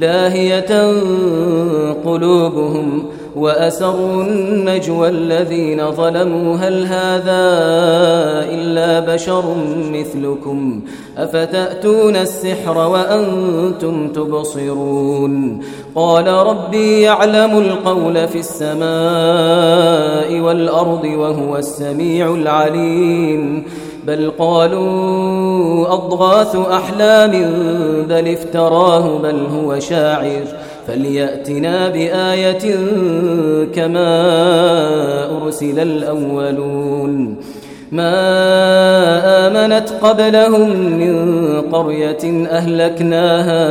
لاهية قلوبهم وأسروا النجوى الذين ظلموا. هل هذا إلا بشر مثلكم؟ أفتأتون السحر وأنتم تبصرون؟ قال ربي يعلم القول في السماء والأرض وهو السميع العليم. بل قالوا أضغاث أحلام بل افتراه بل هو شاعر. فليأتنا بآية كما أرسل الأولون. ما آمنت قبلهم من قرية أهلكناها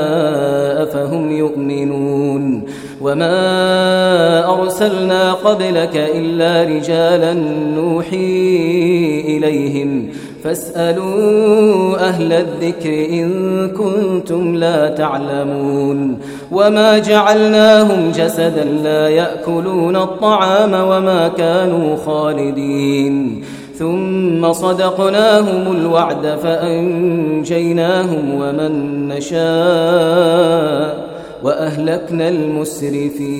أفهم يؤمنون وما أرسلنا قبلك إلا رجالا نوحي إليهم فاسألوا أهل الذكر إن كنتم لا تعلمون وما جعلناهم جسدا لا يأكلون الطعام وما كانوا خالدين ثم صدقناهم الوعد فأنجيناهم ومن نشاء وأهلكنا المسرفين.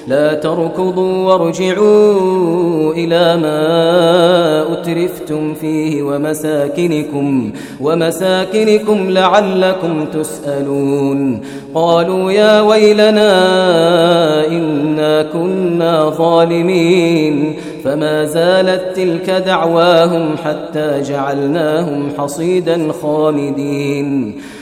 لا تركضوا وارجعوا إلى ما أترفتم فيه ومساكنكم ومساكنكم لعلكم تسألون. قالوا يا ويلنا إنا كنا ظالمين. فما زالت تلك دعواهم حتى جعلناهم حصيدا خامدين.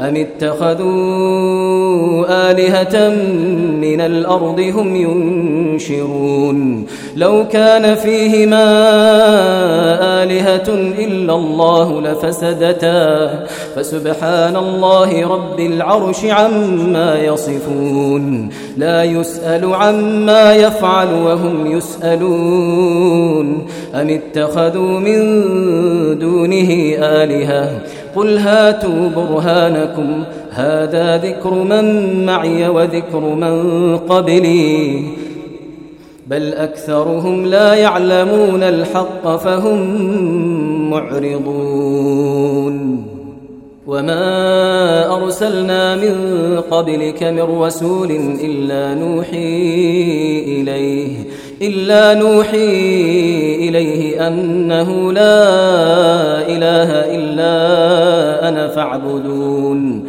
أم اتخذوا آلهة من الأرض هم ينشرون لو كان فيهما آلهة إلا الله لفسدتا فسبحان الله رب العرش عما يصفون لا يسأل عما يفعل وهم يسألون أم اتخذوا من دونه آلهة قل هاتوا برهانكم هذا ذكر من معي وذكر من قبلي. بل أكثرهم لا يعلمون الحق فهم معرضون. وما أرسلنا من قبلك من رسول إلا نوحي إليه. إلا نوحي إليه أنه لا إله إلا أنا فاعبدون.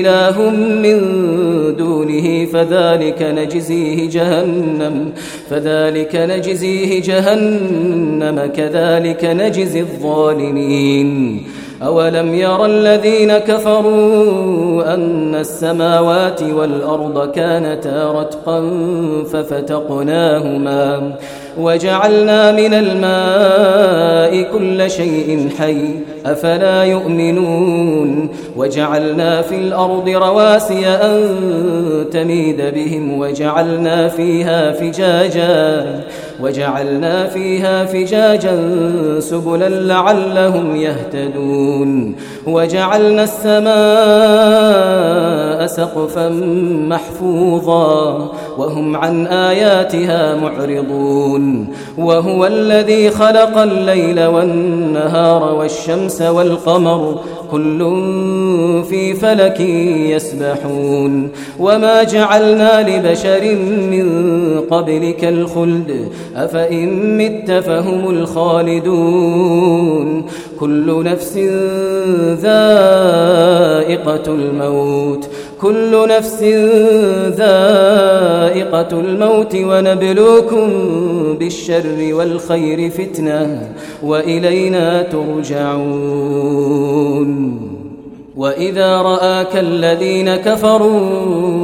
إله من دونه فذلك نجزيه جهنم فذلك نجزيه جهنم كذلك نجزي الظالمين. أولم ير الذين كفروا أن السماوات والأرض كانتا رتقا ففتقناهما وجعلنا من الماء كل شيء حي أفلا يؤمنون وجعلنا في الأرض رواسي أن تميد بهم وجعلنا فيها فجاجا وجعلنا فيها فجاجا سبلا لعلهم يهتدون. وجعلنا السماء سقفا محفوظا وهم عن آياتها معرضون. وهو الذي خلق الليل والنهار والشمس والقمر كل في فلك يسبحون وما جعلنا لبشر من قبلك الخلد أفإن مت فهم الخالدون كل نفس ذائقة الموت كل نفس ذائقة الموت ونبلوكم بالشر والخير فتنة وإلينا ترجعون. وإذا رآك الذين كفروا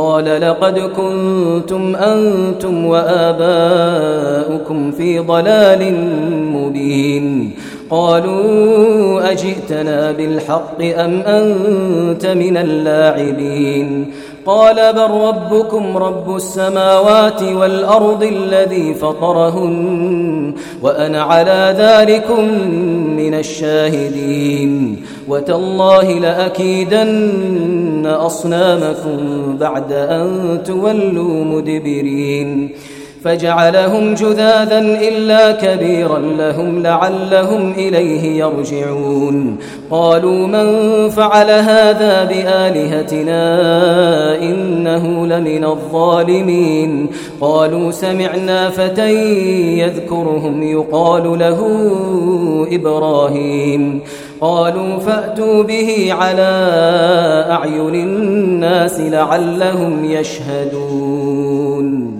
قال لقد كنتم أنتم وآباؤكم في ضلال مبين. قالوا أجئتنا بالحق أم أنت من اللاعبين؟ قال بل ربكم رب السماوات والأرض الذي فطرهن وأنا على ذلك من الشاهدين وتالله لأكيدن أصنامكم بعد أن تولوا مدبرين فجعلهم جذاذا إلا كبيرا لهم لعلهم إليه يرجعون. قالوا من فعل هذا بآلهتنا إنه لمن الظالمين. قالوا سمعنا فتى يذكرهم يقال له إبراهيم. قالوا فأتوا به على أعين الناس لعلهم يشهدون.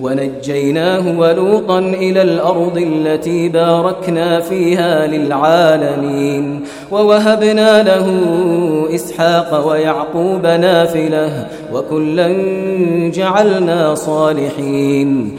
ونجيناه ولوطا إلى الأرض التي باركنا فيها للعالمين ووهبنا له إسحاق ويعقوب نافلة وكلا جعلنا صالحين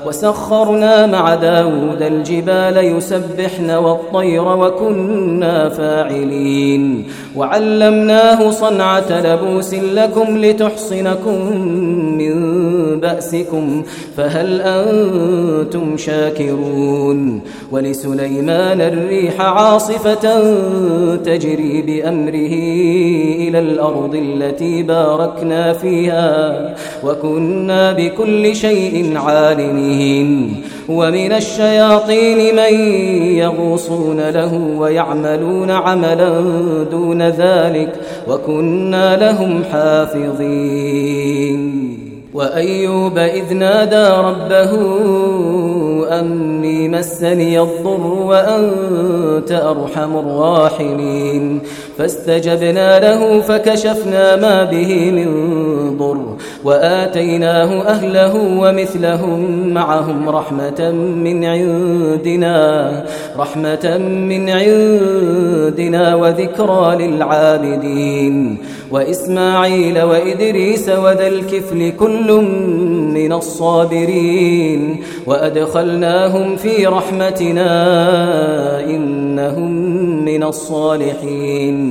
وسخرنا مع داود الجبال يسبحن والطير وكنا فاعلين. وعلمناه صنعة لبوس لكم لتحصنكم من بأسكم فهل أنتم شاكرون؟ ولسليمان الريح عاصفة تجري بأمره إلى الأرض التي باركنا فيها وكنا بكل شيء عالمين. ومن الشياطين من يغوصون له ويعملون عملا دون ذلك وكنا لهم حافظين. وأيوب إذ نادى ربه أني مسني الضر وأنت أرحم الراحمين. فاستجبنا له فكشفنا ما به من ضر وآتيناه أهله ومثلهم معهم رحمة من عندنا رحمة من عندنا وذكرى للعابدين. وإسماعيل وإدريس وذا الكفل كل من الصابرين. وأدخلناهم في رحمتنا إنهم من الصالحين.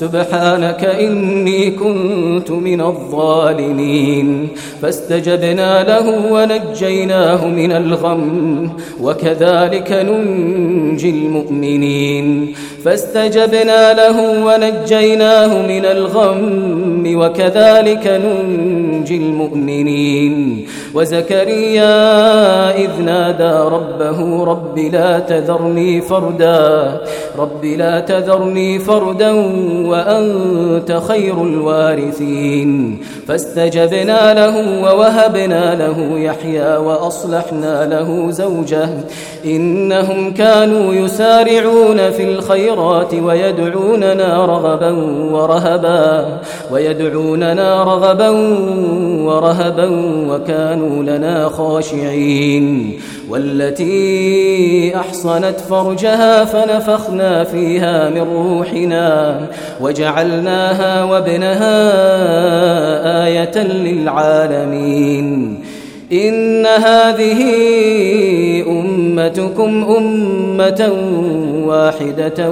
سبحانك إني كنت من الظالمين. فاستجبنا له ونجيناه من الغم وكذلك ننجي المؤمنين. فاستجبنا له ونجيناه من الغم وكذلك ننجي المؤمنين. وزكريا إذ نادى ربه رب لا تذرني فردا رب لا تذرني فردا وأنت خير الوارثين. فاستجبنا له ووهبنا له يحيى وأصلحنا له زوجه. إنهم كانوا يسارعون في الخيرات ويدعوننا رغبا ورهبا ويدعوننا رغبا ورهبا وكانوا لنا خاشعين. والتي أحصنت فرجها فنفخنا فيها من روحنا وجعلناها وابنها آية للعالمين. إن هذه أمتكم أمة واحدة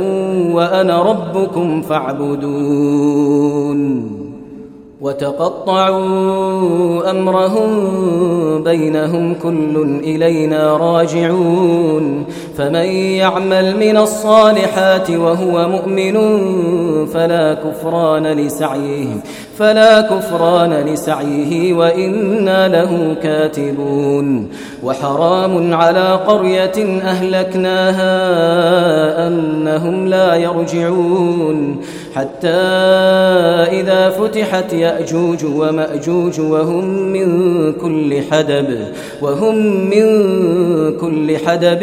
وأنا ربكم فاعبدون. وتقطعوا أمرهم بينهم كل إلينا راجعون فمن يعمل من الصالحات وهو مؤمن فلا كفران لسعيه فلا كفران لسعيه وإنا له كاتبون. وحرام على قرية أهلكناها أنهم لا يرجعون. حتى إذا فتحت يأجوج ومأجوج وهم من كل حدب وهم من كل حدب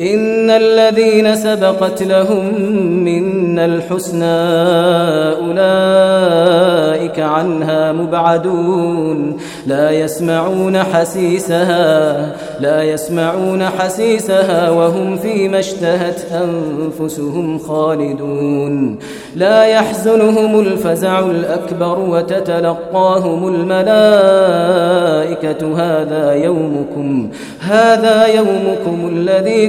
إن الذين سبقت لهم منا الحسنى أولئك عنها مبعدون. لا يسمعون حسيسها لا يسمعون حسيسها وهم فيما اشتهت أنفسهم خالدون. لا يحزنهم الفزع الأكبر وتتلقاهم الملائكة. هذا يومكم هذا يومكم الذي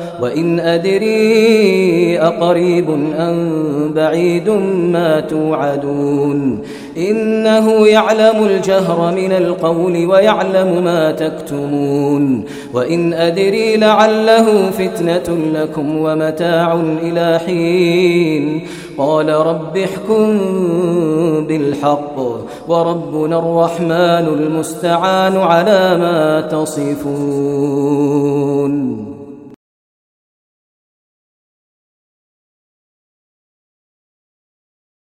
وإن أدري أقريب أم بعيد ما توعدون إنه يعلم الجهر من القول ويعلم ما تكتمون وإن أدري لعله فتنة لكم ومتاع إلى حين قال رب احكم بالحق وربنا الرحمن المستعان على ما تصفون